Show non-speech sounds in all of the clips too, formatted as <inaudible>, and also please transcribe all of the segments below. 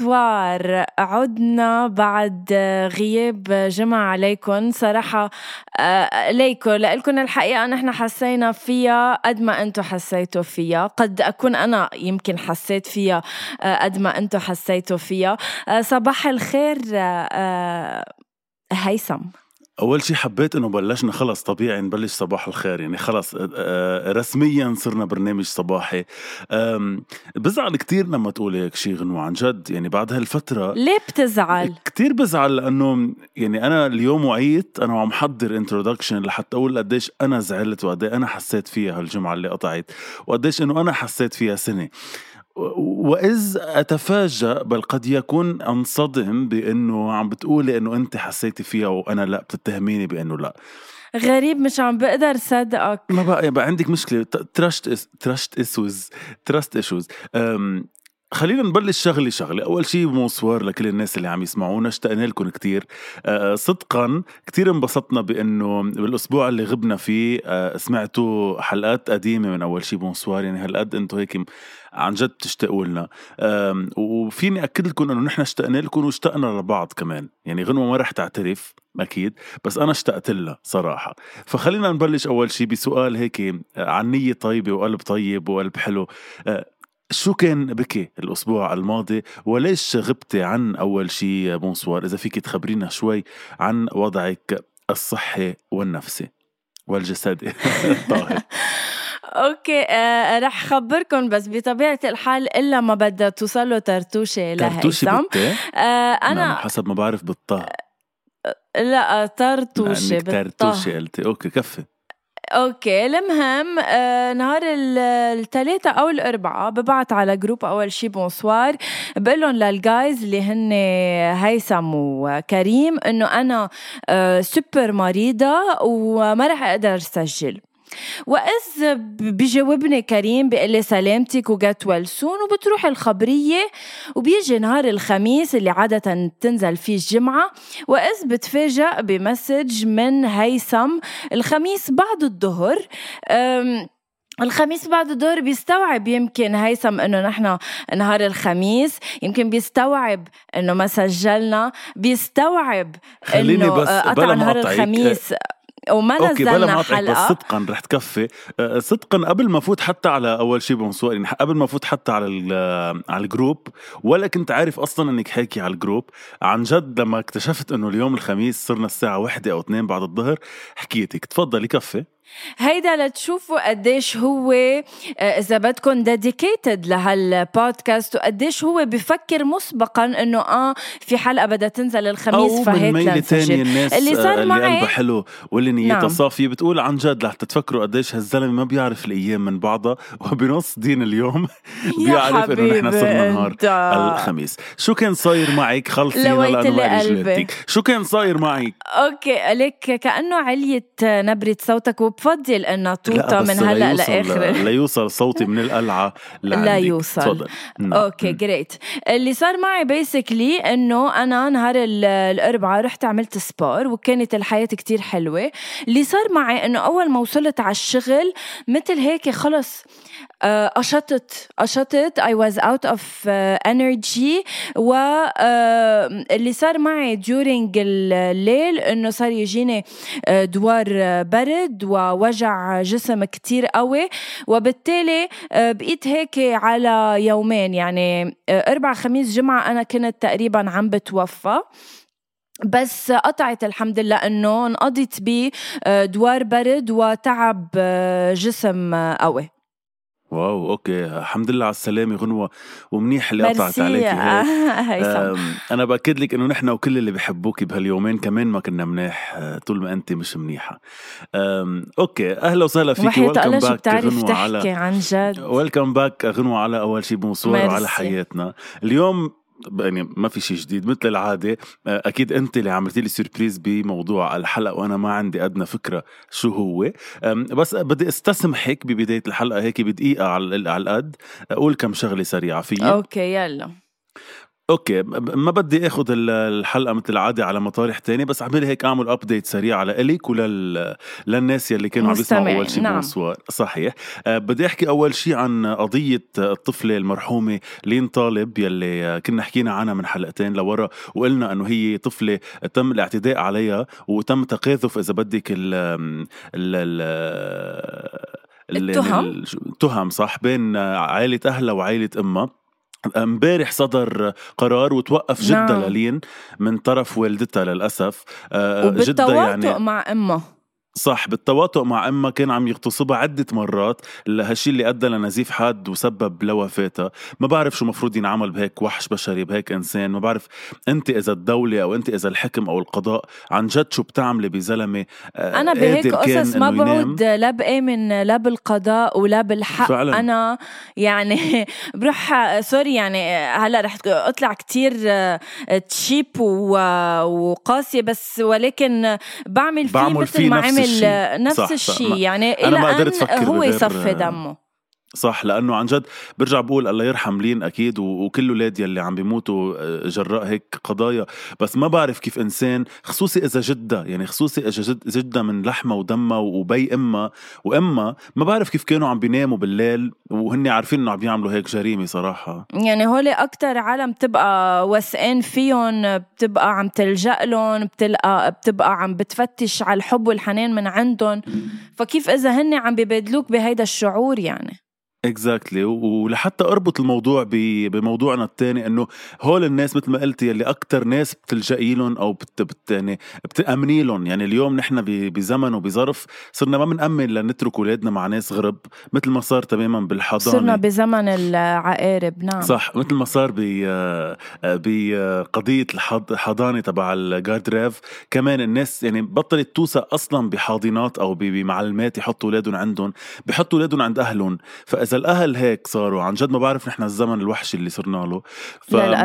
بونسوار عدنا بعد غياب جمعة عليكم. صراحة آه، ليكو لإلكم الحقيقة نحن حسينا فيها قد ما أنتم حسيتوا فيها. قد أكون أنا يمكن حسيت فيها آه، قد ما أنتم حسيتوا فيها. آه، صباح الخير هيثم. أول شيء حبيت إنه بلشنا خلص طبيعي نبلش صباح الخير يعني خلص آه، آه، رسميا صرنا برنامج صباحي بزعل كتير لما تقول هيك شيء غنوة عن جد يعني بعد هالفترة ليه بتزعل؟ كتير بزعل لأنه يعني أنا اليوم وعيت أنا وعم حضر introduction لحتى أقول قديش أنا زعلت وقد أنا حسيت فيها هالجمعة اللي قطعت وقديش إنه أنا حسيت فيها سنة وإذ أتفاجأ بل قد يكون أنصدم بأنه عم بتقولي أنه أنت حسيتي فيها وأنا لا بتتهميني بأنه لا. غريب مش عم بقدر صدقك. ما بقى, بقى عندك مشكلة. trust trust issues trust issues خلينا نبلش شغلة شغلة. أول شيء bonsoir لكل الناس اللي عم يسمعونا اشتقنا لكم كتير. أه صدقا كتير انبسطنا بأنه بالأسبوع اللي غبنا فيه أه سمعتوا حلقات قديمة من أول شيء bonsoir يعني هالقد أنتم هيك عن جد بتشتاقوا لنا. وفيني أكد لكم أنه نحن اشتقنا لكم واشتقنا لبعض كمان. يعني غنوة ما رح تعترف أكيد بس أنا اشتقت لها صراحة. فخلينا نبلش أول شيء بسؤال هيك عن نية طيبة وقلب طيب وقلب حلو. شو كان بكي الأسبوع الماضي وليش غبتي عن أول شي bonsoir؟ إذا فيك تخبرينا شوي عن وضعك الصحي والنفسي والجسدي. <laughs> طاهر. okay آه رح خبركم بس بطبيعة الحال إلا ما بدها توصل ترتوشة لهيثم آه أنا نعم حسب ما بعرف بالطه لا ترتوشة ترتوشة قلتي. okay كفي. okay المهم آه نهار الثلاثاء أو الاربعاء ببعت على group أول شي bonsoir بقول لهم لل guys اللي هن هيثم وكريم إنه أنا آه سوبر مريضة وما رح أقدر أسجل. وإذ بجاوبني كريم بيقول لي سلامتك و get well وبتروح الخبرية وبيجي نهار الخميس اللي عادة تنزل فيه الجمعة. وإذ بتفاجأ ب message من هيثم الخميس بعد الظهر. الخميس بعد الظهر بيستوعب يمكن هيثم إنه نحن نهار الخميس يمكن بيستوعب إنه ما سجلنا بيستوعب إنه قطع نهار الخميس. وما okay نزلنا حلقه بس صدقا رح تكفي. أه، صدقا قبل ما فوت حتى على أول شيء بمسوق يعني قبل ما فوت حتى على على ال group ولا كنت عارف أصلا إنك حاكي على ال group. عن جد لما اكتشفت إنه اليوم الخميس صرنا الساعة واحدة أو اثنين بعد الظهر حكيتك. تفضلي كفي هيدا لتشوفوا قديش هو آه، إذا بدكم dedicated لهالبودكاست وقديش هو بفكر مسبقا إنه آه في حلقة بدها تنزل الخميس فهيك من تاني الناس اللي صار اللي معي حلو واللي نيتها نعم. صافية بتقول عن جد لحتى تفكروا قديش هالزلمة ما بيعرف الأيام من بعضها وبنص دين اليوم بيعرف إنه نحن صرنا نهار الخميس. شو كان صاير معك خلصينا لانواع رجلتك شو كان صاير معك؟ okay ليك كأنه عليت نبرة صوتك بفضل انها توطى من هلأ لآخر. ليوصل صوتي من القلعة <laughs> لا يوصل. نعم. okay great اللي صار معي basically إنه أنا نهار الأربعاء رحت عملت sport وكانت الحياة كتير حلوة. اللي صار معي إنه أول ما وصلت على الشغل مثل هيك خلص آه، قشطت قشطت I was out of uh, energy. و uh, اللي صار معي during الليل إنه صار يجيني دوار برد ووجع جسم كتير قوي. وبالتالي بقيت هيك على يومين. يعني أربع خميس جمعة أنا كنت تقريبا عم بتوفى. بس قطعت الحمد لله إنه انقضت بدوار برد وتعب جسم قوي. wow okay الحمد لله على السلامة غنوة ومنيح اللي قطعت عليك هيك. <laughs> أنا بأكد لك إنه نحن وكل اللي بحبوك بهاليومين كمان ما كنا منيح آه، طول ما انت مش منيحة. okay أهلا وسهلا فيك welcome back غنوة على عن جد؟ welcome back غنوة على أول شيء بموسوعة وعلى حياتنا. اليوم يعني ما في شيء جديد مثل العادة آه، أكيد أنت اللي عملتي لي surprise بموضوع الحلقة وأنا ما عندي أدنى فكرة شو هو. بس بدي استسمحك ببداية الحلقة هيك بدقيقة على على القد أقول كم شغلة سريعة فيي. okay يلا. okay ما بدي آخذ الحلقة مثل العادة على مطارح تاني بس عملي هيك أعمل update سريع على إلك ولل للناس يلي كانوا عم يسمعوا أول شيء نعم. صحيح. أه بدي أحكي أول شيء عن قضية الطفلة المرحومة لين طالب يلي كنا حكينا عنها من حلقتين لورا وقلنا إنه هي طفلة تم الاعتداء عليها وتم تقاذف إذا بدك ال ال التهم؟ التهم صح بين عائلة أهلها وعائلة أمها. امبارح صدر قرار وتوقف جدة نعم. للين من طرف والدتها للأسف آه، جدة يعني مع أمها صح بالتواطؤ مع امها كان عم يغتصبها عدة مرات هالشي اللي أدى لنزيف حاد وسبب لوفاتها. ما بعرف شو مفروض ينعمل بهيك وحش بشري بهيك إنسان. ما بعرف أنت إذا الدولة أو أنت إذا الحكم أو القضاء عن جد شو بتعملي بزلمة آه، أنا بهيك قصص ما بعود لا بآمن لا بالقضاء ولا بالحق. فعلا. أنا يعني <laughs> بروح سوري يعني هلأ رح أطلع كتير تشيب آه، وقاسية بس ولكن بعمل فيه مثل ما عمل يعمل نفس الشيء يعني إلى أن هو يصفي دمه. صح لأنه عن جد برجع بقول الله يرحم لين أكيد وكل أولاد يلي عم بيموتوا آه، جراء هيك قضايا. بس ما بعرف كيف إنسان خصوصي إذا جدة يعني خصوصي إذا جدة من لحمة ودمها وبي امها وامها ما بعرف كيف كانوا عم بيناموا بالليل وهن عارفين إنه عم يعملوا هيك جريمة صراحة. يعني هول أكثر عالم بتبقى وسقان فيهم بتبقى عم تلجأ لهم بتلقى بتبقى عم بتفتش على الحب والحنان من عندهم. فكيف إذا هن عم ببادلوك بهيدا الشعور يعني؟ اكزاكتلي exactly. ولحتى أربط الموضوع بموضوعنا الثاني إنه هول الناس مثل ما قلتي يلي أكثر ناس بتلجئي لهم أو بت بت يعني بتأمني لهم. يعني اليوم نحن بزمن وبظرف صرنا ما بنأمن لنترك اولادنا مع ناس غرب مثل ما صار تماما بالحضانة. صرنا بزمن العقارب نعم. صح. مثل ما صار ب بقضيه الحضانه تبع الجاردريف كمان الناس يعني بطلت توثق أصلا بحاضنات أو بمعلمات يحطوا أولادهم عندهم بحطوا أولادهم عند أهلهم. فإذا إذا الأهل هيك صاروا عن جد ما بعرف نحن الزمن الوحشي اللي صرنا له.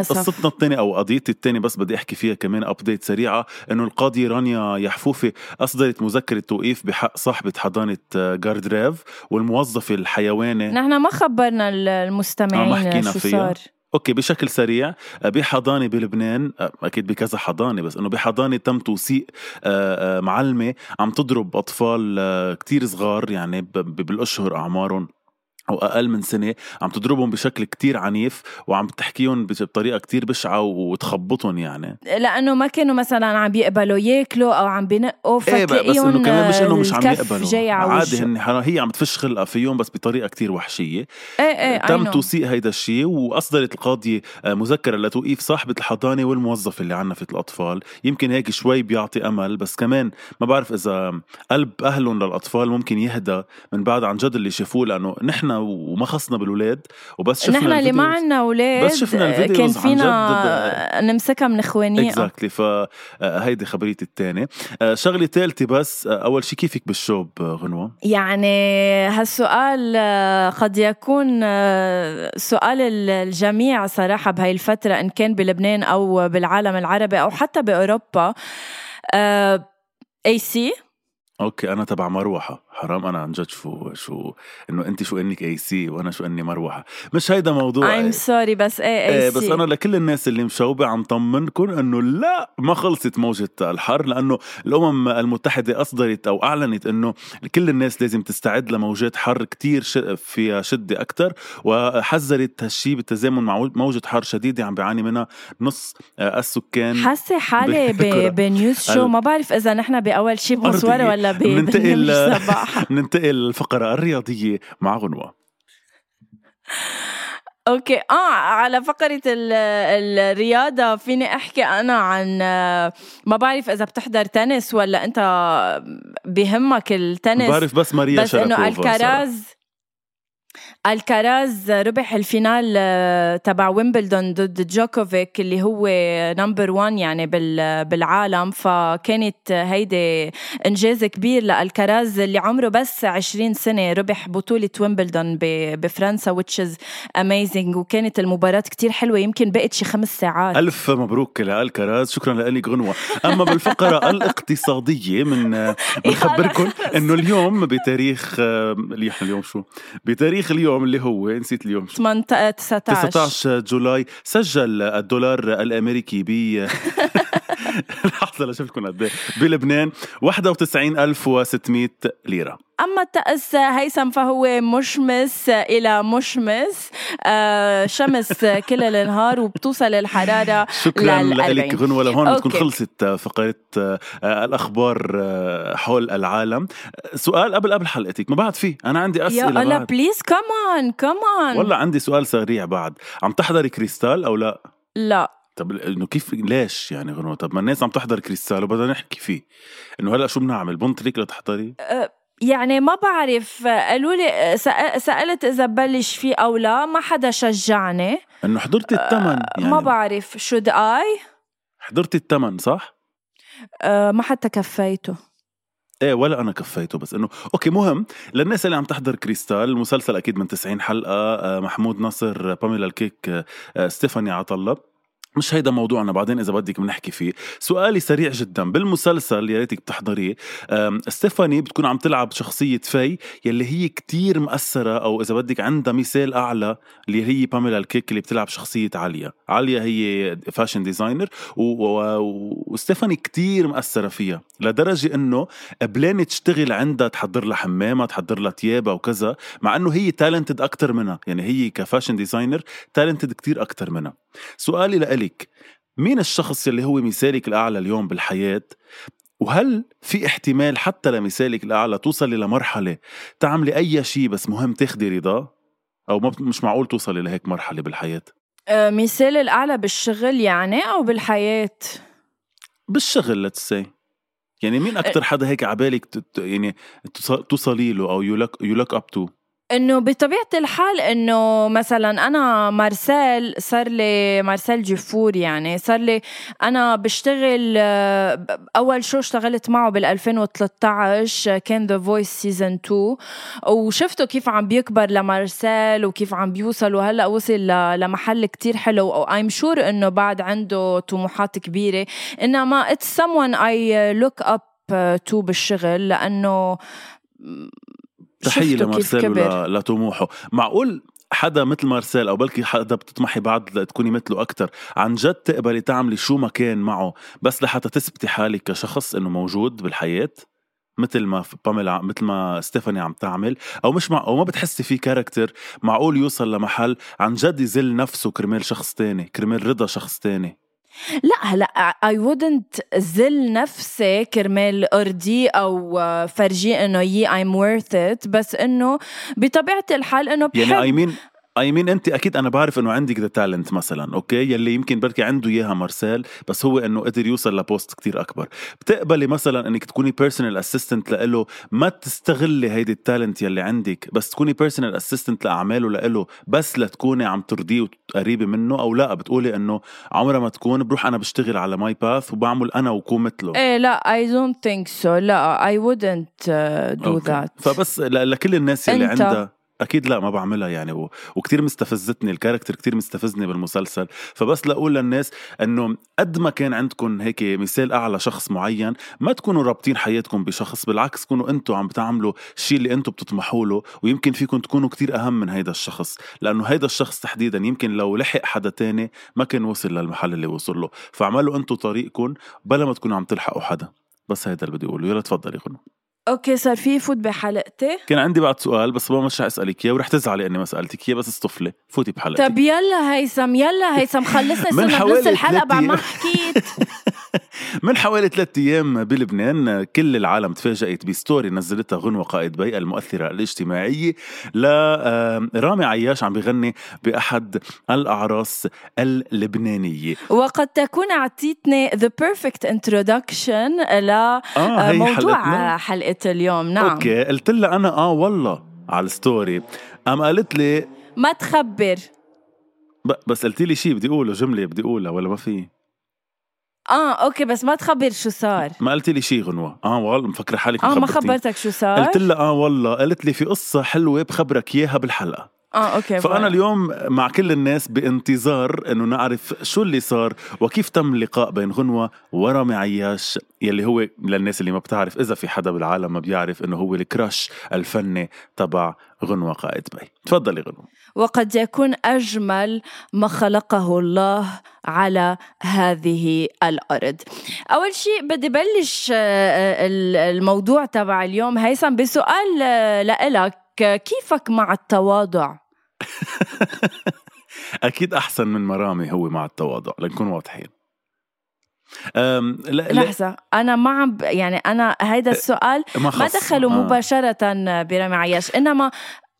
فقصتنا الثانية أو قضيتي الثانية بس بدي أحكي فيها كمان update سريعة إنه القاضيه رانيا يحفوفي أصدرت مذكرة توقيف بحق صاحبة حضانة Garderêve والموظف الحيواني نحن ما خبرنا المستمعين شو فيها. صار. okay بشكل سريع بحضانة بلبنان أكيد بكذا حضانة بس إنه بحضانة تم توثيق معلمة عم تضرب أطفال كتير صغار يعني بالأشهر أعمارهم. أو أقل من سنة عم تضربهم بشكل كتير عنيف وعم تحكيهم بطريقة كتير بشعة وتخبطهم يعني. لأنه ما كانوا مثلا عم يقبلوا ياكلوا أو عم بينقوا إيه بس إنه كمان مش إنه مش عم يقبلوا. عادي هن هي عم تفش خلقها فيهم بس بطريقة كتير وحشية. إيه إيه تم توثيق هيدا الشيء وأصدرت القاضيه آه، مذكرة لتوقيف صاحبة الحضانة والموظف اللي عنفت الأطفال. يمكن هيك شوي بيعطي أمل بس كمان ما بعرف إذا قلب أهلهم للأطفال ممكن يهدى من بعد عن جد اللي شافوه لأنه نحن وما خصنا بالولاد وبس شفنا نحن اللي ما عنا أولاد بس شفنا الفيديو كان فينا نمسكها من اخوانيها اكزاكتلي فهيدي خبريتي الثانية آه، شغلة ثالثه بس آه، أول شيء كيفك بالشوب آه، غنوة؟ يعني هالسؤال قد يكون سؤال الجميع صراحة بهاي الفترة إن كان بلبنان أو بالعالم العربي أو حتى بأوروبا. AC okay أنا تبع مروحة. حرام أنا عن جد شو شو إنه انت شو إنك AC وأنا شو إني مروحة. مش هيدا موضوع. I'm sorry بس إيه اي إيه بس أنا لكل الناس اللي مشوبة عم طمنكم إنه لا ما خلصت موجة الحر لأنه الأمم المتحدة أصدرت أو أعلنت إنه كل الناس لازم تستعد لموجات حر كتير فيها شدة أكثر وحذرت هالشي بالتزامن مع موجة حر شديدة عم بيعاني منها نص آه، السكان حاسة حالي بنيوز شو؟ ما بعرف إذا نحن بأول شي بمصورة ولا بننتقل <laughs> ننتقل للفقرة الرياضية مع غنوة. أوكي. آه على فقرة الرياضة فيني أحكي أنا عن ما بعرف إذا بتحضر تنس ولا أنت بهمك التنس. بعرف بس ماريا بس إنه الكراز الكاراز ربح ال final آه، تبع ويمبلدون ضد جوكوفيك اللي هو number 1 يعني بالعالم. فكانت هيدي إنجاز كبير لالكاراز اللي عمره بس 20 سنة ربح بطولة ويمبلدون بفرنسا which is amazing. وكانت المباراة كتير حلوة يمكن بقت شي خمس ساعات. ألف مبروك لالكاراز شكرا لك غنوة. أما بالفقرة <laughs> الاقتصادية من <laughs> بنخبركم إنه اليوم بتاريخ اللي إحنا اليوم شو؟ بتاريخ اليوم اللي هو نسيت اليوم. 19 19 جولاي سجل الدولار الأمريكي ب <laughs> <laughs> لحظة لشوف لكم قد إيه. بلبنان 91600 ليرة. أما الطقس هيثم فهو مشمس إلى مشمس آه شمس <laughs> كل النهار وبتوصل الحرارة شكرا لك غنوة لهون بتكون خلصت فقرة آه الأخبار آه حول العالم. سؤال قبل قبل حلقتك ما بعد في أنا عندي أسئلة يا الله please كمان كمان والله عندي سؤال سريع بعد. عم تحضري كريستال أو لا؟ لا. طب إنه كيف ليش يعني غنوة؟ طب ما الناس عم تحضر كريستال وبدنا نحكي فيه. إنه هلأ شو بنعمل؟ بننطرك لتحضري؟ أه يعني ما بعرف قالوا لي سألت إذا بلش فيه أو لا ما حدا شجعني. إنه حضرتي الثمن يعني ما بعرف should I حضرتي الثمن صح؟ أه ما حتى كفيته. إيه ولا أنا كفيته بس إنه okay مهم. للناس اللي عم تحضر كريستال المسلسل أكيد من 90 حلقة أه محمود نصر باميلا الكيك ستيفاني عطالله مش هيدا موضوعنا بعدين إذا بدك بنحكي فيه. سؤالي سريع جدا. بالمسلسل يا ريتك بتحضريه ستيفاني بتكون عم تلعب شخصية في يلي هي كتير مأثرة أو إذا بدك عندها مثال أعلى اللي هي باميلا الكيك اللي بتلعب شخصية عليا. عليا هي fashion designer وستيفاني كتير مأثرة فيها لدرجة إنه بلشت تشتغل عندها تحضر لها حمامها تحضر لها تيابها وكذا مع إنه هي talented أكثر منها. يعني هي ك fashion designer تالنتد كتير أكثر منها. سؤالي لإلك مين الشخص اللي هو مثالك الأعلى اليوم بالحياة؟ وهل في احتمال حتى لمثالك الأعلى توصلي لمرحلة تعملي أي شيء بس مهم تاخدي رضا؟ أو مش معقول توصلي لهيك مرحلة بالحياة؟ أه مثال الأعلى بالشغل يعني أو بالحياة؟ بالشغل لتسي يعني مين أكتر حدا هيك عبالك يعني توصلي له أو يو look up to إنه بطبيعة الحال إنه مثلا أنا مارسيل صار لي مارسيل جفور يعني صار لي أنا بشتغل أول شو اشتغلت معه بال 2013 كان The Voice season 2 وشفته كيف عم بيكبر لمارسيل وكيف عم بيوصل وهلأ وصل لمحل كتير حلو و I'm sure إنه بعد عنده طموحات كبيرة. إنما it's someone I look up تو بالشغل لأنه تحية لمارسيل لطموحه معقول حدا مثل مارسيل أو بلكي حدا بتطمحي بعد تكوني مثله أكثر عن جد تقبلي تعملي شو ما كان معه بس لحتى تثبتي حالك كشخص إنه موجود بالحياة مثل ما باميلا مثل ما ستيفاني عم تعمل أو مش مع أو ما بتحسي في character معقول يوصل لمحل عن جد يذل نفسه كرمال شخص تاني كرمال رضا شخص تاني. لا هلا I wouldn't ذل نفسي كرمال أرضي أو فرجيه إنه يي I'm worth it بس إنه بطبيعة الحال إنه بحب يعني اي مين اي مين انت أكيد أنا بعرف إنه عندك the talent مثلا أوكي؟ يلي يمكن بركي عنده إياها مارسيل بس هو إنه قدر يوصل ل post كتير أكبر. بتقبلي مثلا إنك تكوني personal assistant لإله ما تستغلي هيدي ال talent يلي عندك بس تكوني personal assistant لأعماله لإله بس لتكوني عم ترضيه وقريبه منه أو لا بتقولي إنه عمرها ما تكون بروح أنا بشتغل على my path وبعمل أنا وكون مثله إيه لا I don't think so لا I wouldn't do that فبس لكل الناس يلي عندها أكيد لا ما بعملها يعني و... وكتير مستفزتني ال character كتير مستفزني بالمسلسل. فبس لأقول للناس إنه قد ما كان عندكم هيك مثال أعلى شخص معين ما تكونوا رابطين حياتكم بشخص بالعكس كونوا أنتم عم بتعملوا الشيء اللي أنتم بتطمحوا له ويمكن فيكم تكونوا كتير أهم من هيدا الشخص. لأنه هيدا الشخص تحديدا يمكن لو لحق حدا تاني ما كان وصل للمحل اللي وصل له. فاعملوا أنتم طريقكم بلا ما تكونوا عم تلحقوا حدا. بس هيدا اللي بدي أقوله. يلا تفضلي غنو أوكي صار في فوت بحلقتي. كان عندي بعد سؤال بس ما مش اسالك إياه ورح تزعلي إني ما سألتك إياه بس اصطفلي فوتي بحلقتي. طب يلا هيثم يلا هيثم خلصنا <laughs> من حوالي الحلقة بعد ما حكيت. <laughs> من حوالي ثلاثة أيام بلبنان كل العالم تفاجأت ب story نزلتها غنوة قائد بي المؤثرة الاجتماعية لرامي عياش عم بغني بأحد الأعراس اللبنانية. وقد تكون أعطيتني the perfect introduction لموضوع حلقة اليوم. نعم. okay قلت لها أنا آه والله على ال story. قام قالت لي ما تخبر. بس قلتي لي شيء بدي أقوله جملة بدي أقولها ولا ما في؟ آه okay بس ما تخبر شو صار. ما قلتي لي شيء غنوة. آه والله مفكرة حالك آه ما خبرتك شو صار؟ قلت لها آه والله قالت لي في قصة حلوة بخبرك إياها بالحلقة. آه okay فانا فأنا اليوم مع كل الناس بانتظار إنه نعرف شو اللي صار وكيف تم اللقاء بين غنوة ورامي عياش يلي هو للناس اللي ما بتعرف إذا في حدا بالعالم ما بيعرف إنه هو ال crush الفني تبع غنوة قائد بي. تفضلي غنوة. وقد يكون أجمل ما خلقه الله على هذه الأرض. أول شيء بدي بلش آه، الموضوع تبع اليوم هيثم بسؤال آه، لإلك. كيفك؟ مع التواضع؟ <laughs> أكيد أحسن من مرامي هو مع التواضع لنكون واضحين. لا لحظة أنا ما عم يعني أنا هيدا السؤال ما, ما دخلوا آه. مباشرة برامي عياش إنما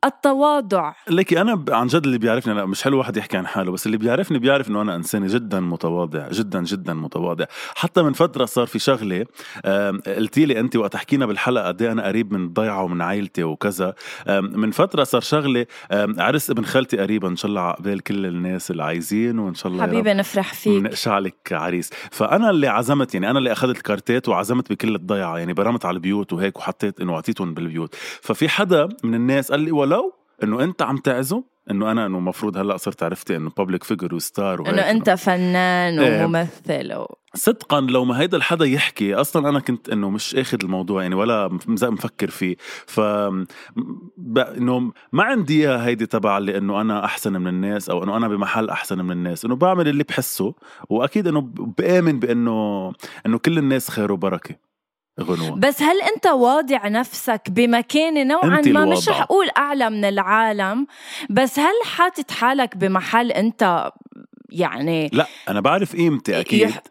التواضع. ليكي أنا عن جد اللي بيعرفني لا مش حلو واحد يحكي عن حاله بس اللي بيعرفني بيعرف إنه أنا إنسان جدا متواضع جدا جدا متواضع. حتى من فترة صار في شغلة قلتي لي انت وقت حكينا بالحلقة قد إيه أنا قريب من الضيعه ومن عائلتي وكذا. من فترة صار شغلة عرس ابن خالتي قريبا إن شاء الله عقبال كل الناس اللي عايزين وإن شاء الله حبيبي نفرح فيك. نقشع لك عريس. فأنا اللي عزمت يعني أنا اللي أخذت الكارتات وعزمت بكل الضيعة يعني برمت على البيوت وهيك وحطيت إنه أعطيتهم بالبيوت. ففي حدا من الناس قال لي ولو إنه أنت عم تعزم إنه أنا إنه المفروض هلأ صرت عرفتي إنه بابليك فيجر وستار إنه أنت فنان إيه. وممثل و... صدقا لو ما هيدا الحدا يحكي أصلا أنا كنت إنه مش آخذ الموضوع يعني ولا مفكر فيه. ف ب... إنه ما عندي هيدي تبع اللي إنه أنا أحسن من الناس أو إنه أنا بمحل أحسن من الناس. إنه بعمل اللي بحسه وأكيد إنه بآمن بانه إنه كل الناس خير وبركة. غنوة. بس هل أنت واضع نفسك بمكانه نوعا ما؟ مش رح أقول أعلى من العالم بس هل حاطط حالك بمحل أنت يعني لا أنا بعرف قيمتي أكيد. يح...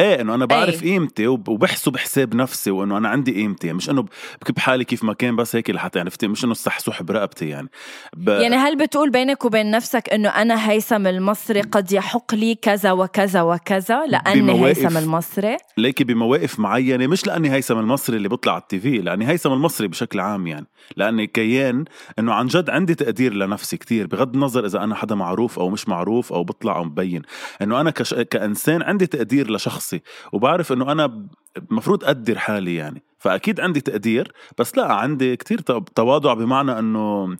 إيه إنه أنا بعرف إيه. قيمتي وبحسه بحساب نفسي وإنه أنا عندي قيمتي. يعني مش إنه بكب حالي كيف ما كان بس هيك لحتى عرفتي؟ مش إنه السحسوح برقبتي يعني. ب... يعني هل بتقول بينك وبين نفسك إنه أنا هيثم المصري قد يحق لي كذا وكذا وكذا؟ لأني هيثم المصري. ليكي بمواقف معينة. مش لأني هيثم المصري اللي بيطلع على التي في لأني هيثم المصري بشكل عام يعني. لأني كيان إنه عن جد عندي تقدير لنفسي كتير بغض النظر إذا أنا حدا معروف أو مش معروف أو بطلع أو مبين. إنه أنا كش... كإنسان عندي تقدير لشخص شخصي وبعرف إنه أنا المفروض أقدر حالي يعني فأكيد عندي تقدير بس لا عندي كتير تواضع بمعنى إنه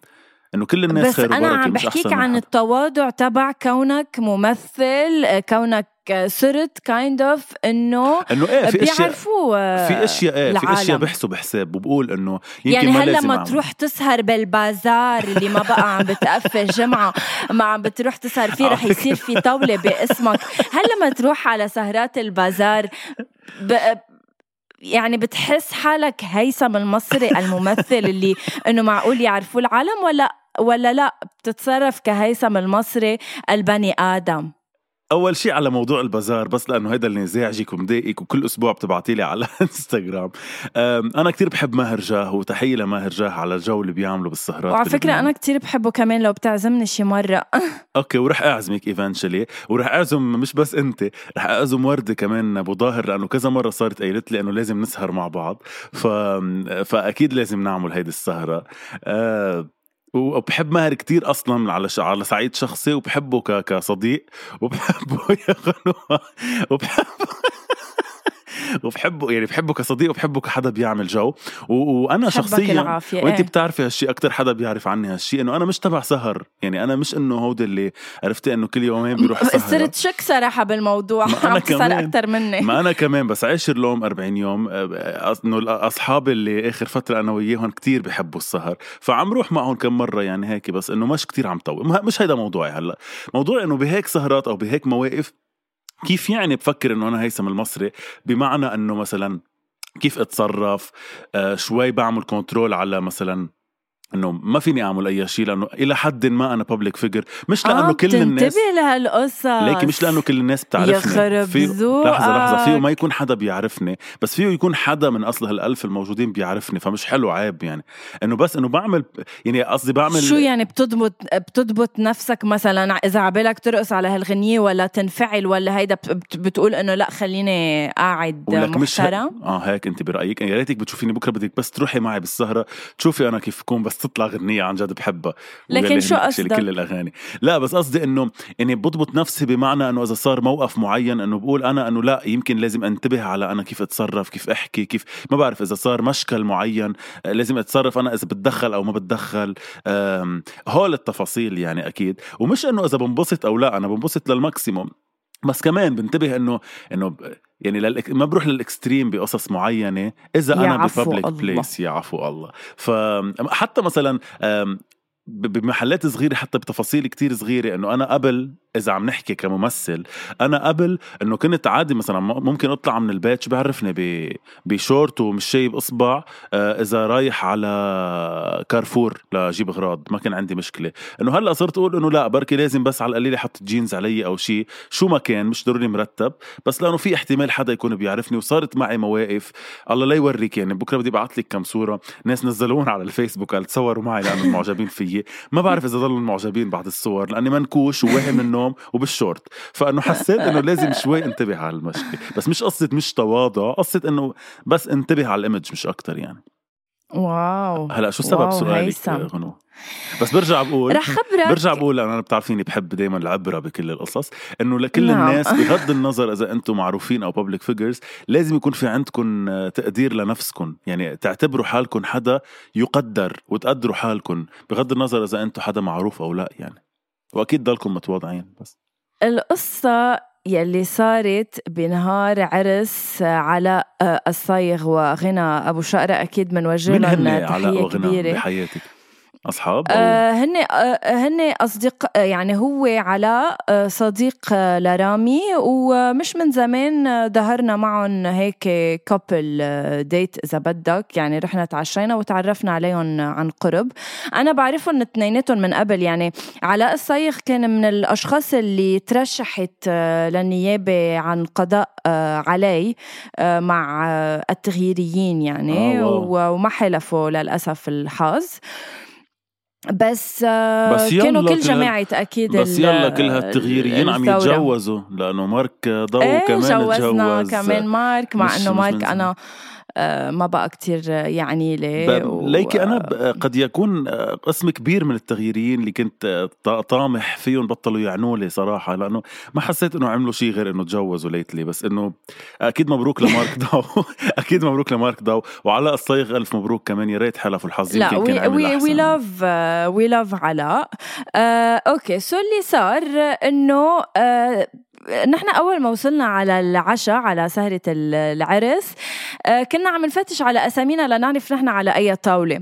إنه كل الناس بس خير أنا عم بحكيك عن التواضع تبع كونك ممثل كونك صرت kind of إنه إنه إيه في اشياء في أشياء إيه في أشياء بحسوا بحساب وبقول إنه يمكن يعني هل لما تروح تسهر بالبازار اللي ما بقى عم بتقفل جمعة ما عم بتروح تسهر فيه رح يصير في طاولة باسمك. هل لما تروح على سهرات البازار ب... يعني بتحس حالك هيثم المصري الممثل اللي إنه معقول يعرفوا العالم ولا ولا لا؟ بتتصرف كهيثم المصري البني آدم. أول شيء على موضوع البازار بس لأنه هيدا اللي زعجك ومضايقك وكل أسبوع بتبعتي لي على <laughs> إنستغرام. أنا كتير بحب ماهر جاه وتحية لماهر جاه على الجو اللي بيعمله بالسهرات. وعلى فكرة أنا كتير بحبه كمان لو بتعزمني شي مرة. <laughs> Okay ورح أعزمك eventually ورح أعزم مش بس أنت رح أعزم وردة كمان أبو ظاهر لأنه كذا مرة صارت قايلت لي إنه لازم نسهر مع بعض. ف... فأكيد لازم نعمل هيدي السهرة. أه وبحب ماهر كتير أصلا على على صعيد شخصي وبحبه كصديق وبحبه <laughs> يا غنوة وبحبه وبحبه يعني بحبه كصديق وبحبه كحدا بيعمل جو. وأنا شخصيا وانت إيه؟ بتعرفي هالشيء أكثر حدا بيعرف عني هالشيء إنه أنا مش تبع سهر. يعني أنا مش إنه هودي اللي عرفتي إنه كل يومين بيروح سهر صرت شك صراحة بالموضوع عم كمان. أكثر مني. ما أنا كمان بس عاشر لهم 40 يوم إنه اصحابي اللي آخر فترة أنا وياهم كتير بحبوا السهر. فعم روح معهم كم مرة يعني هيك بس إنه مش كتير عم طول. مش هيدا موضوعي هلأ. موضوعي إنه بهيك سهرات أو بهيك مواقف كيف يعني بفكر إنه أنا هيثم المصري؟ بمعنى إنه مثلا كيف أتصرف؟ آه شوي بعمل control على مثلا إنه ما فيني أعمل أي شيء لأنه إلى حد ما أنا public figure مش لأنه آه كل الناس انتبه لهالقصص. ليكي مش لأنه كل الناس بتعرفني. يخرب في لحظة لحظة. فيه ما يكون حدا بيعرفني بس فيه يكون حدا من أصل هالألف الموجودين بيعرفني فمش حلو عيب يعني. إنه بس إنه بعمل يعني قصدي بعمل شو يعني بتضبط بتضبط نفسك مثلا؟ إذا عبالك ترقص على هالغنية ولا تنفعل ولا هيدا بتقول إنه لا خليني قاعد محترم؟ آه هيك أنت برأيك. يا ريتك بتشوفيني بكرة بدك بس تروحي معي بالسهرة تشوفي أنا كيف بكون بس تطلع غنية عن جد بحبها. لكن شو قصدك؟ كل الأغاني. لا بس قصدي إنه إني بضبط نفسي بمعنى إنه إذا صار موقف معين إنه بقول أنا إنه لا يمكن لازم انتبه على أنا كيف أتصرف كيف أحكي كيف ما بعرف إذا صار مشكل معين لازم أتصرف أنا إذا بتدخل أو ما بتدخل. هول التفاصيل يعني أكيد. ومش إنه إذا بنبسط أو لا أنا بنبسط للماكسيموم. بس كمان بنتبه إنه إنه يعني للك... ما بروح لل extreme بقصص معينة إذا أنا ب public place يا عفو الله. فحتى مثلا بمحلات صغيرة حتى بتفاصيل كتير صغيرة إنه أنا قبل إذا عم نحكي كممثل أنا قبل إنه كنت عادي مثلا ممكن أطلع من البيت شو بعرفني؟ بشورت ومشاية إصبع آه، إذا رايح على كارفور لاجيب أغراض ما كان عندي مشكلة. إنه هلأ صرت أقول إنه لا بركي لازم بس على القليله أحط جينز علي أو شيء شو ما كان مش ضروري مرتب بس لأنه في احتمال حدا يكون بيعرفني وصارت معي مواقف. الله لا يوريك يعني بكرة بدي ابعث لك كم صورة ناس نزلوهن على الفيسبوك قال تصوروا معي لأنه معجبين فيي. ما بعرف إذا ضلوا معجبين بعد الصور لأني منكوش وقايم من النوم وبالشورت. فأنه حسيت إنه لازم شوي انتبه على المشكلة. بس مش قصة مش تواضع قصة إنه بس انتبه على ال image مش أكتر يعني. Wow. هلا شو سبب سؤالك غنو؟ بس برجع بقول رح خبرك. برجع بقول أنا بتعرفيني بحب دائما العبرة بكل القصص إنه لكل نعم. الناس بغض النظر إذا أنتم معروفين أو public figures لازم يكون في عندكم تقدير لنفسكم. يعني تعتبروا حالكم حدا يقدر وتقدروا حالكم بغض النظر إذا أنتم حدا معروف أو لا يعني. وأكيد ضلكم متواضعين بس. القصة يلي صارت بنهار عرس علاء الصايغ وغنى أبو شقرة أكيد بنوجه لهم تحية كبيرة. بحياتك؟ أصحاب آه هن آه هن اصدقاء يعني هو علاء آه صديق آه لرامي ومش من زمان ظهرنا معهم هيك كابل ديت إذا بدك. يعني رحنا تعشينا وتعرفنا عليهم عن قرب. أنا بعرفهم اثنيناتهم من قبل. يعني علاء الصيغ كان من الأشخاص اللي ترشحت آه، للنيابة عن قضاء آه، علي آه، مع التغييريين يعني آه وما حلفوا للأسف الحظ. بس, بس كانوا كل جماعة أكيد بس يلا كل هالتغييريين عم يتجوزوا لأنه مارك ضو إيه كمان جوزنا تجوز كمان مارك مع إنه مارك أنا آه، ما بقى كتير يعني لي و... ليكي أنا قد يكون آه، قسم كبير من التغييريين اللي كنت طامح فيهم بطلوا يعنوا لي صراحة لأنه ما حسيت إنه عملوا شيء غير إنه تجوزوا lately بس إنه أكيد مبروك لمارك <laughs> داو أكيد مبروك لمارك داو وعلاء الصيغ ألف مبروك كمان يا ريت حلف الحظ لا we we we love we love علاء. آه، okay so اللي صار إنه آه نحن أول ما وصلنا على العشاء على سهرة العرس آه، كنا عم نفتش على أسامينا لنعرف نحن على أي طاولة.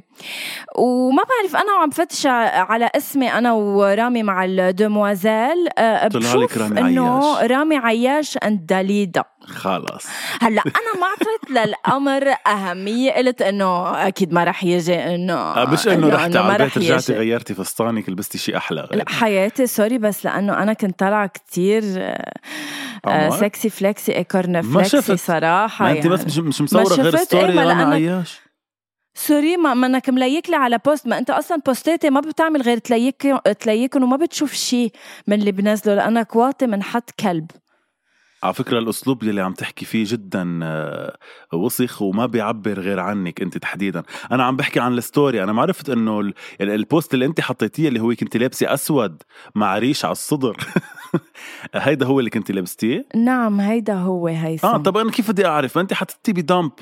وما بعرف أنا وعم فتش على اسمي أنا ورامي مع ال demoiselles آه، بشوف إنه رامي عياش and داليدا خلص هلأ أنا ما اعطيت <laughs> للأمر أهمية قلت إنه أكيد ما رح يجي إنه آه، مش إنه رحتي على البيت رجعتي غيرتي فستانك لبستي شيء أحلى لا حياتي سوري بس لأنه أنا كنت طالعة كتير آه سكسي فلكسي ايكورن فلكسي صراحة ما انت يعني. بس مش مصورة غير ستوري إيه أنا عياش. سوري ما منك ملايك لي على بوست ما أنت أصلا بوستاتي ما بتعمل غير تلايك تلايكن وما بتشوف شيء من اللي بنزله لانك واطي من حد كلب. على فكرة الأسلوب اللي عم تحكي فيه جدا آه، وسخ وما بيعبر غير عنك أنت تحديدا. أنا عم بحكي عن ال story أنا ما عرفت أنه ال post اللي أنت حطيتيه اللي هو كنت لابسة أسود مع ريش على الصدر. <laughs> <laughs> هيدا هو اللي كنت لابستيه؟ نعم هيدا هو هيثم آه طب أنا كيف بدي أعرف؟ انت حطيتيه ب dump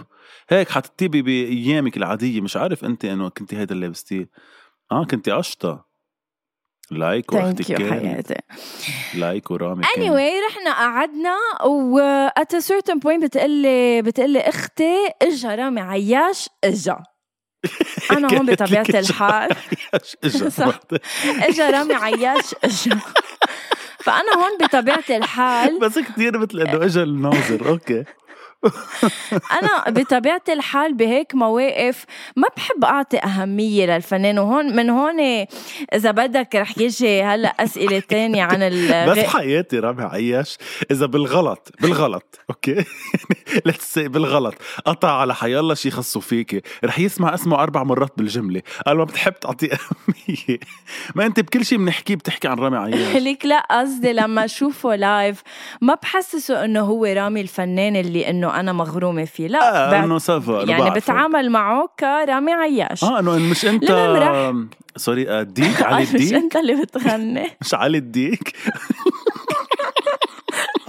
هيك حطيتيه بأيامك العادية. مش عارف انت إنه كنت هيدا اللي لابستيه. آه كنت قشطة. like thank حياتي. like ورامي اني anyway رحنا قعدنا و at a certain point بتقلي بتقلي أختي إجا رامي عياش إجا. <laughs> أنا هون بطبيعة الحال. <laughs> إجا رامي عياش إجا. فأنا هون بطبيعة الحال بس كثير مثل إنه اجى الناظر أوكي. أنا بطبيعة الحال بهيك مواقف ما بحب أعطي أهمية للفنان وهون من هون إذا بدك رح يجي هلأ أسئلة تانية عن ال <laughs> بس حياتي رامي عياش. إذا بالغلط بالغلط okay؟ <laughs> let's بالغلط. قطع على حيالله شي خصو فيكي رح يسمع اسمه أربع مرات بالجملة. قال ما بتحب تعطيه <laughs> أهمية. ما أنت بكل شيء بنحكيه بتحكي عن رامي عياش. ليك لا قصدي لما أشوفه live ما بحسسه إنه هو رامي الفنان اللي إنه إنه أنا مغرومة فيه. لا آه إنه ça va يعني بتعامل معه كرامي عياش. آه إنه مش أنت sorry آه، ديك <laughs> علي الديك؟ مش أنت اللي بتغني. <laughs> مش علي الديك؟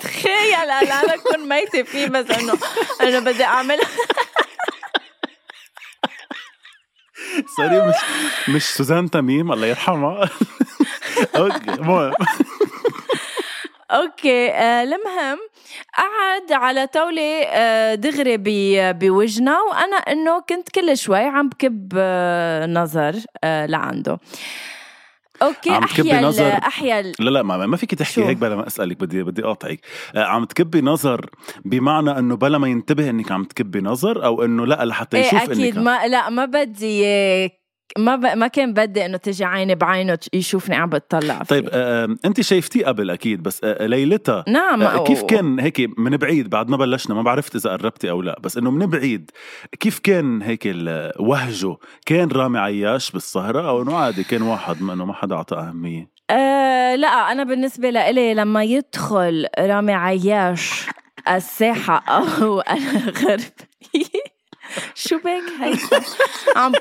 تخيل أنا اكون ميتة فيه بس إنه أنا بدي أعمل. <laughs> sorry مش مش سوزان تميم الله يرحمها okay المهم okay آه المهم قعد على طاولة آه دغري بوجنا وأنا إنه كنت كل شوي عم بكب آه نظر آه لعنده. أوكي عم أحيا نظر. أحيا لا لا ما, ما فيك تحكي هيك بلا ما أسألك بدي بدي أقاطعك. عم تكبي نظر بمعنى إنه بلا ما ينتبه إنك عم تكبي نظر أو إنه لا لحتى يشوف إيه أكيد إنك ما لا ما بدي ما ب... ما كان بدي إنه تجي عيني بعينه يشوفني عم بتطلع فيه. طيب آه انت شايفتيه قبل أكيد بس آه ليلتها. نعم آه كيف كان هيك من بعيد بعد ما بلشنا ما بعرفت إذا قربتي أو لا بس إنه من بعيد كيف كان هيك وهجه؟ كان رامي عياش بالسهره أو إنه عادي كان واحد ما إنه ما حدا أعطى أهمية؟ أه لا أنا بالنسبة لإلي لما يدخل رامي عياش الساحة أو <laughs> الغرب شو بك هي عم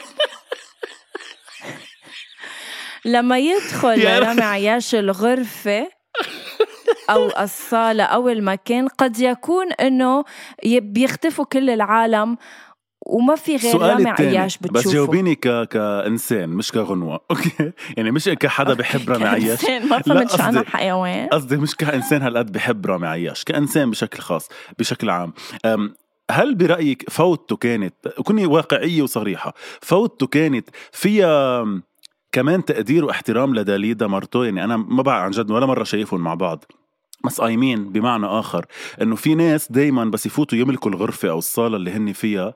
لما يدخل <laughs> رامي عياش الغرفة أو الصالة أو المكان قد يكون إنه بيختفوا كل العالم وما في غير رامي عياش بتشوفه. بس جاوبيني ك... كإنسان مش كغنوة. <laughs> أوكي؟ يعني مش كحدا بحب رامي <laughs> عياش. ما فهمت أنا حيوان. قصدي مش كإنسان هالقد بحب رامي عياش كإنسان بشكل خاص بشكل عام. هل برأيك فوتته كانت كوني واقعية وصريحة فوتته كانت فيها كمان تقدير واحترام لداليدا مرته يعني أنا ما بعرف عن جد ولا مرة شايفهم مع بعض. بس ايمين بمعنى آخر إنه في ناس دايما بس يفوتوا يملكوا الغرفة أو الصالة اللي هن فيها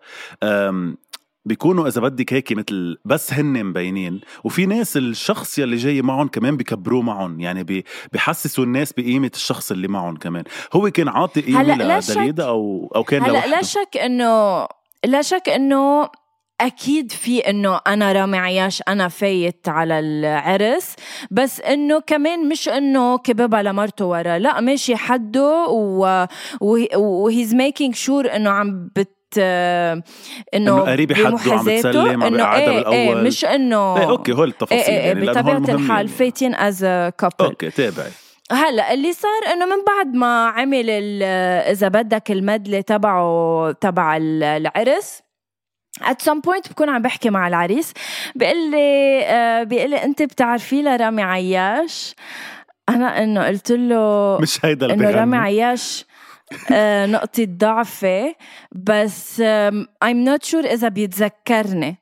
بيكونوا إذا بدك هيك مثل بس هن مبينين. وفي ناس الشخص يلي جاي معهم كمان بكبروه معهم يعني بحسسوا الناس بقيمة الشخص اللي معهم كمان. هو كان عاطي قيمة لداليدا أو أو كان هلا لا شك إنه لا شك إنه أكيد في إنه أنا رامي عياش أنا فايت على العرس بس إنه كمان مش إنه كببها لمرته ورا لا ماشي حده و he's making sure إنه عم بت إنه قريبه حده عم تسلم عم إيه بالأول. إيه مش إنه إيه okay هول التفاصيل إيه إيه يعني بطبيعة الحال فايتين as couple okay تابعي. هلأ اللي صار إنه من بعد ما عمل إذا بدك المدلة تبعه تبع العرس at some point بكون عم بحكي مع العريس بيقول لي آه بيقول لي أنت بتعرفي لرامي عياش؟ أنا إنه قلت له <laughs> مش هيدا إنه رامي عياش آه نقطة ضعفي بس I'm not sure إذا بيتذكرني.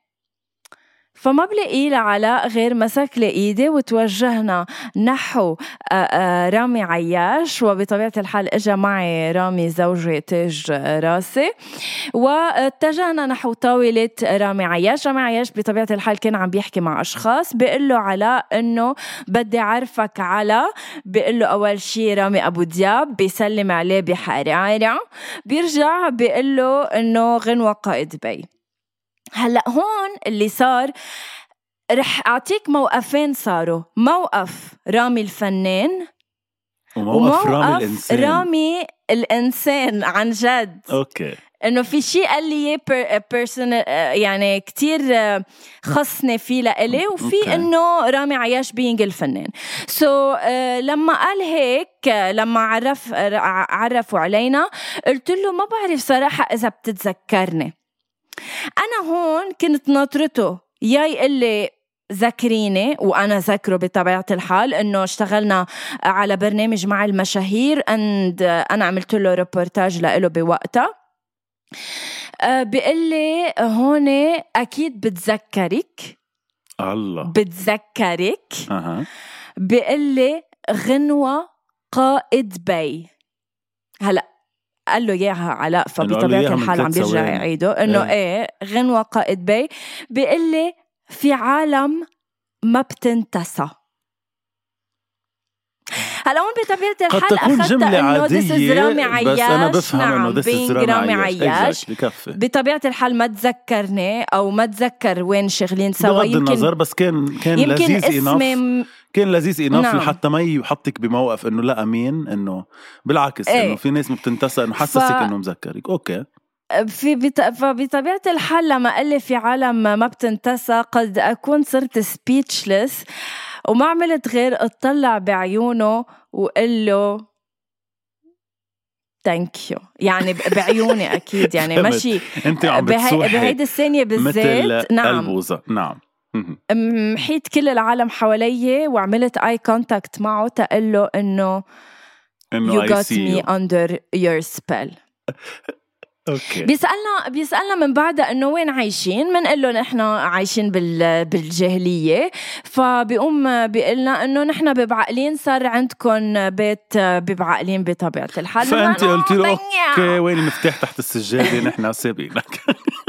فما بلاقي لعلاء غير مسك لي ايدي وتوجهنا نحو آه، آه، رامي عياش وبطبيعة الحال اجى معي رامي زوجي تاج راسي. واتجهنا نحو طاولة رامي عياش. رامي عياش بطبيعة الحال كان عم بيحكي مع أشخاص بيقول له علاء إنه بدي أعرفك على بيقول له أول شي رامي أبو دياب بيسلم عليه بحرارة. بيرجع بيقول له إنه غنوة قائد بي. هلا هون اللي صار رح أعطيك موقفين صاروا. موقف رامي الفنان وموقف, وموقف رامي الإنسان. رامي الإنسان عن جد. okay. إنه في شيء قال لي person يعني كتير خصني فيه لإلي وفي إنه رامي عياش being الفنان. so so, uh, لما قال هيك لما عرف عرفوا علينا قلت له ما بعرف صراحة إذا بتتذكرني. أنا هون كنت ناطرته. يا يقول لي ذكريني وأنا ذكره بطبيعة الحال إنه اشتغلنا على برنامج مع المشاهير and أنا عملت له ريبورتاج له بوقتها. أه بيقول لي هون أكيد بتذكرك. الله. بتذكرك. أها. بيقول لي غنوة قائد بي. هلا قال له إياها علاء فبطبيعة الحال عم بيرجع يعيده. إنه إيه, إيه غنوة قائد بي بيقول لي في عالم ما بتنتسى. هلا هون بطبيعة الحال قد تكون جملة عادية رامي عياش بس أنا بفهم نعم إنه is رامي, عياش. بكفي بطبيعة الحال ما تذكرني أو ما تذكر وين شغلين سوا. بغض النظر بس كان كان يمكن لذيذ اسمي كان لذيذ enough نعم. لحتى ما يحطك بموقف إنه لا أمين إنه بالعكس إيه. إنه في ناس ما بتنتسى إنه حسسك ف- إنه مذكرك. okay. في بط... فبطبيعة الحال لما قال لي في عالم ما بتنتسى قد أكون صرت speechless وما عملت غير أطلع بعيونه وقل له thank you يعني بعيوني أكيد. يعني. ماشي. أنت عم. بتسوحي بهيدي الثانية بالذات. نعم. البوظه نعم. محيت كل العالم حوالي وعملت eye contact معه تقول له إنه إنه you got see me under your spell. <laughs> okay. بيسألنا بيسألنا من بعدها إنه وين عايشين؟ بنقول له نحن عايشين بال بالجاهلية. فبيقوم بيقلنا إنه نحن ببعقلين صار عندكم بيت ببعقلين بطبيعة الحال. فانت قلت له. okay وين المفتاح تحت السجادة؟ نحن سابقينك <laughs>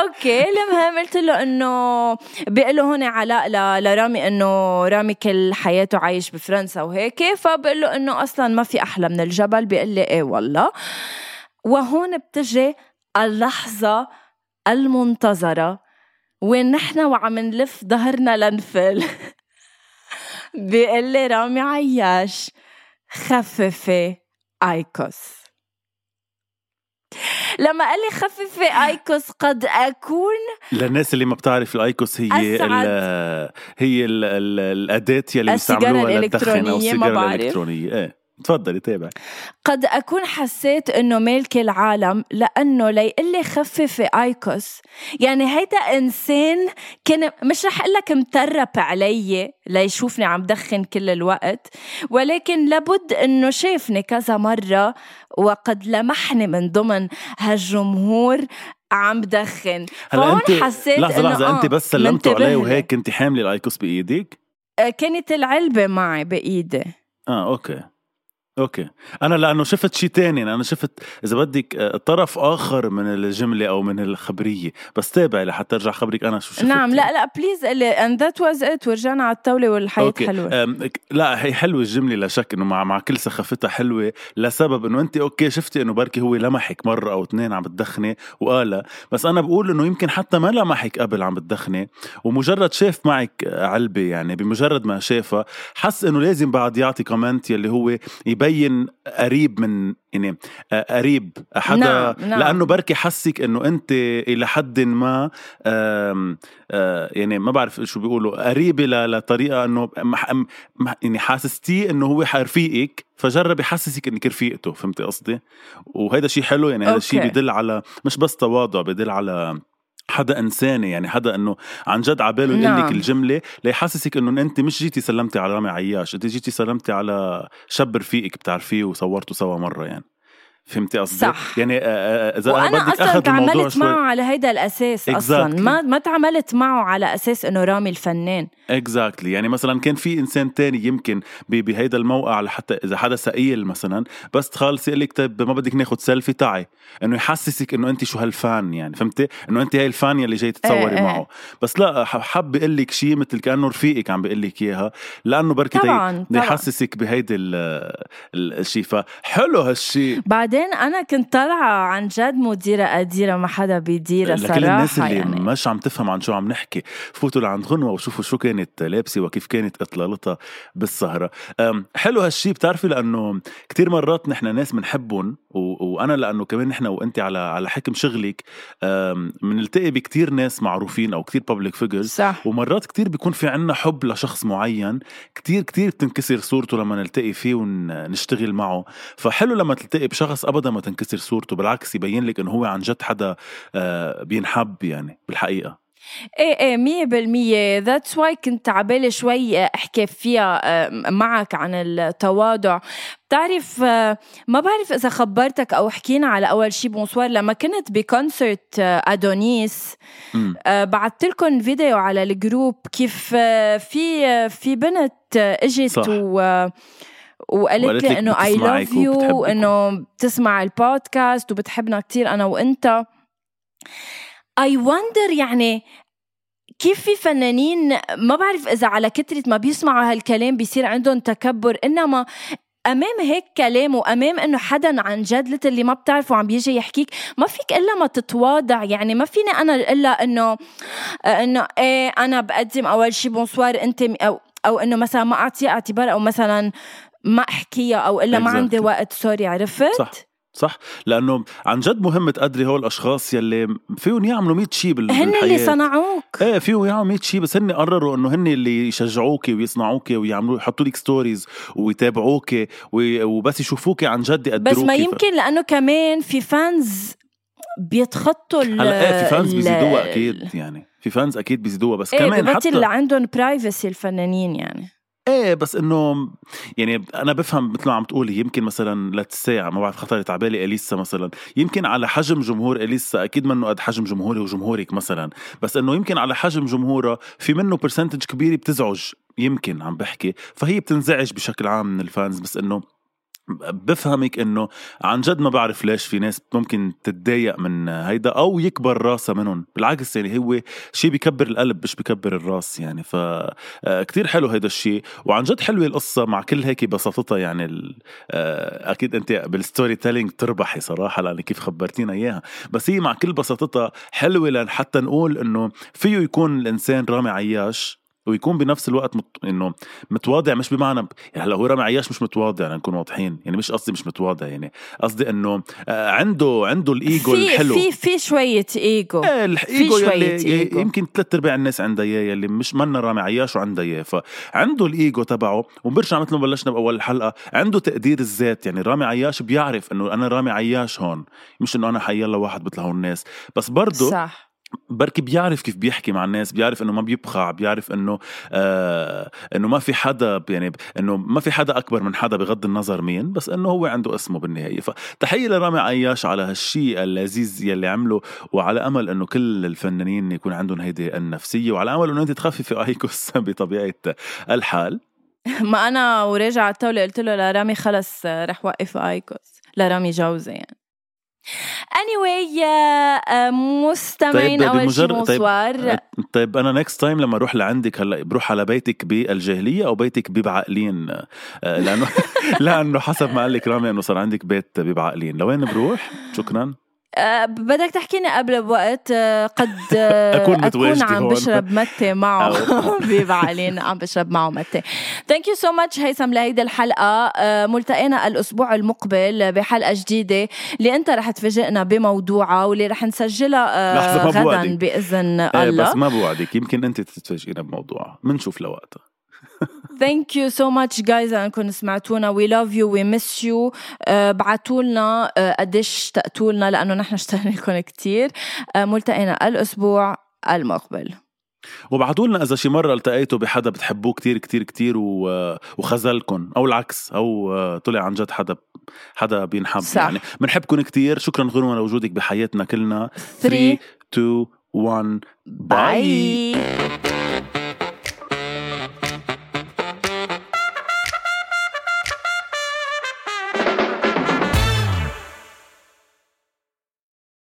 okay المهم قلت له إنه بيقول له هون علاء لرامي إنه رامي كل حياته عايش بفرنسا وهيك فبقول له إنه أصلا ما في أحلى من الجبل بيقول لي إيه والله. وهون بتجي اللحظة المنتظرة وين نحن وعم نلف ظهرنا لنفل. <laughs> بيقول لي رامي عياش خففي أيكوس. لما قال لي خففي أيكوس قد أكون للناس اللي ما بتعرف الأيكوس هي أسعد. ال هي ال ال الأداة يلي بيستعملوها للدخن أو السيجارة. الإلكترونية إيه تفضلي تابع. قد أكون حسيت إنه مالك العالم لأنه ليقول لي خففي آيكوس. يعني هيدا إنسان كان مش رح أقول لك مترب علي ليشوفني عم دخن كل الوقت ولكن لابد إنه شافني كذا مرة وقد لمحني من ضمن هالجمهور عم دخن. هلا انت حسيت لحظة لحظة آه انت بس سلمتوا منتبه عليه لي. وهيك كنت حاملة ال IQOS بايدك آه، كانت العلبة معي بإيدي. آه okay. okay. أنا لأنه شفت شيء تاني أنا شفت إذا بدك آه، طرف آخر من الجملة أو من الخبرية. بس تابعي لحتى ارجع خبرك أنا شو شفت نعم لا لا please and that was it ورجعنا على الطاولة والحياة okay. حلوة. أم، ك- لا هي حلوة الجملة لا شك إنه مع مع كل سخافتها حلوة لسبب إنه انت okay شفتي إنه بركي هو لمحك مرة أو اثنين عم بتدخني وقالها. بس أنا بقول إنه يمكن حتى ما لمحك قبل عم بتدخني ومجرد شاف معك علبة يعني بمجرد ما شافها حس إنه لازم بعد يعطي comment يلي هو يبين قريب من يعني آه، قريب حدا نعم، نعم. لأنه بركي حسك إنه أنت إلى حد ما آم، آه، يعني ما بعرف شو بيقولوا قريبة لطريقة إنه يعني حاسستيه إنه هو رفيقك فجرب يحسسك إنك رفيقته فهمتي قصدي وهذا شيء حلو يعني هذا شيء أوكي. بيدل على مش بس تواضع بيدل على حدا إنساني يعني حدا إنه عن جد عباله يقول لك نعم. الجملة ليحسسك إنه أنت مش جيتي سلمتي على رامي عياش أنت جيتي سلمتي على شاب رفيقك بتعرفيه وصورتوا سوا مرة يعني فهمتي قصدي؟ صح. يعني آه، آه، إذا أنا وأنا بدك أصلا تعاملت معه على هيدا الأساس أصلا Exactly. ما ما تعاملت معه على أساس إنه رامي الفنان exactly يعني مثلا كان في إنسان تاني يمكن بهيدا الموقع لحتى إذا حدا ثقيل مثلا بس تخلصي يقول لك طيب ما بدك ناخد سيلفي تعي إنه يحسسك إنه انت شو هال fan يعني فهمتي إنه انت هاي ال fan يلي جاي تتصوري إيه إيه. معه بس لا حب يقول لك شيء مثل كأنه رفيقك عم بيقول لك إياها لأنه بركي طبعاً،. يحسسك بهيدي ال- ال- الشيء فحلو هالشيء بعدين أنا كنت طالعة عن جد مديرة قديره ما حدا بيديرها صراحة لكل الناس اللي يعني. مش عم تفهم عن شو عم نحكي فوتوا لعند غنوة وشوفوا شو كانت لابسة وكيف كانت إطلالتها بالسهرة. أم، حلو هالشي بتعرفي لأنه كتير مرات نحن ناس بنحبهم و... وأنا لأنه كمان نحن وأنت على على حكم شغلك بنلتقي بكتير ناس معروفين أو كتير بابليك فيجرز صح. ومرات كتير بيكون في عنا حب لشخص معين كتير كتير بتنكسر صورته لما نلتقي فيه ونشتغل معه. فحلو لما تلتقي بشخص ابدا ما تنكسر صورته بالعكس يبين لك إنه هو عن جد حدا آه، بينحب يعني بالحقيقة. إيه إيه مية بالمية. that's why كنت عبالي شوي أحكي فيها آه، معك عن التواضع. بتعرف آه، ما بعرف إذا خبرتك أو حكينا على أول شي. bonsoir لما كنت ب concert آه، أدونيس. آه، بعثت لكم فيديو على ال group كيف آه، في آه، في بنت آه، إجت صح. و آه، وقالت لي إنه I love you. وانه بتسمع البودكاست وبتحبنا كتير أنا وأنت I wonder يعني كيف في فنانين ما بعرف إذا على كثره ما بيسمعوا هالكلام بيصير عندهم تكبر إنما أمام هيك كلام وأمام إنه حدا عن جد اللي ما بتعرفه عم بيجي يحكيك ما فيك إلا ما تتواضع يعني ما فيني أنا إلا إنه إنه إيه أنا بقدم أول شي bonsoir أنت أو أو إنه مثلا ما اعطيها اعتبار أو مثلا ما أحكيها أو إلا ما عندي وقت. sorry عرفت؟ صح صح. لأنه عن جد مهم تقدري هول الأشخاص يلي فيهم يعملوا 100 شيء بالحياة هن اللي صنعوك. إيه فيهم يعملوا 100 شيء بس هن قرروا إنه هن اللي يشجعوك ويصنعوك ويعملوا يحطوا لك stories ويتابعوك وبس يشوفوك عن جد يقدروك بس ما يمكن لأنه كمان في fans بيتخطوا هلا إيه في fans بيزيدوها أكيد يعني. في fans أكيد بيزيدوها بس إيه كمان حتى اللي عندهم privacy الفنانين يعني. إيه بس إنه يعني أنا بفهم مثل ما عم تقولي يمكن مثلا للساعة ما بعرف خطرت على بالي إليسا مثلا. يمكن على حجم جمهور إليسا أكيد منه قد حجم جمهوري وجمهورك مثلا. بس إنه يمكن على حجم جمهورها في منه percentage كبير بتزعج يمكن عم بحكي. فهي بتنزعج بشكل عام من ال fans بس إنه بفهمك إنه عن جد ما بعرف ليش في ناس ممكن تتضايق من هيدا أو يكبر راسها منهم. بالعكس يعني هو شيء بكبر القلب مش بكبر الراس يعني. ف آه، كتير حلو هيدا الشيء وعن جد حلوة القصة مع كل هيك بساطتها يعني آه، أكيد أنت بال storytelling تربحي صراحة لأن كيف خبرتينا إياها. بس هي مع كل بساطتها حلوة لحتى حتى نقول إنه فيه يكون الإنسان رامي عياش ويكون بنفس الوقت مت... إنه متواضع مش بمعنى يعني هلأ هو رامي عياش مش متواضع لنكون واضحين يعني مش قصدي مش متواضع يعني قصدي إنه آه، عنده عنده الإيجو في الحلو. في في شوية إيجو. إيه الايجو يلي إيجو. يمكن ثلاث أرباع الناس عندها إياه يلي مش منا رامي عياش وعندها إياه. فعنده الإيجو تبعه وبرجع مثل ما بلشنا بأول الحلقة عنده تقدير الذات يعني رامي عياش بيعرف إنه أنا رامي عياش هون مش إنه أنا حيلا واحد مثل هون الناس. بس برضه صح. بركي بيعرف كيف بيحكي مع الناس بيعرف إنه ما بيبخع بيعرف إنه آه إنه ما في حدا يعني إنه ما في حدا أكبر من حدا بغض النظر مين بس إنه هو عنده اسمه بالنهاية. فتحية لرامي عياش على هالشيء اللذيذ يلي عمله وعلى أمل إنه كل الفنانين يكون عندهم هيدي النفسية وعلى أمل إنه أنت تخففي ايكوس <laughs> بطبيعة الحال. <laughs> ما أنا وراجع على الطاولة قلت له لرامي خلص رح وقف ايكوس لرامي جوزي يعني. Anyway uh, مستمعين طيب أول شيء مصور. طيب, طيب أنا next time لما أروح لعندك هلأ بروح على بيتك بالجاهلية أو بيتك ببعقلين لأنه <laughs> لأنه حسب ما قال لك رامي إنه صار عندك بيت ببعقلين. لوين بروح؟ شكرا. أه بدك تحكيني قبل بوقت أه قد <laughs> أه أكون, أكون عم بشرب متة معه. <laughs> ببعقلين عم بشرب معه متة thank you so much هيثم لهيدي الحلقة. أه ملتقينا الأسبوع المقبل بحلقة جديدة اللي أنت رح تفاجئنا بموضوعها واللي رح نسجلها غدا بإذن إيه، الله. بس ما بوعدك. يمكن أنت تتفاجئينا بموضوعها. بنشوف لوقتها. thank you so much guys انكم سمعتونا. we love you we miss you ابعتوا لنا uh, قديش اشتقتوا لنا لأنه نحن اشتقنا لكم كثير uh, ملتقينا الأسبوع المقبل. وابعتوا لنا إذا شي مرة التقيتوا بحدا بتحبوه كتير كتير كتير وخذلكم أو العكس أو uh, طلع عن جد حدا حدا بينحب. صح. يعني بنحبكم كتير. شكرا غنوة لوجودك بحياتنا كلنا. 3 2 1 باي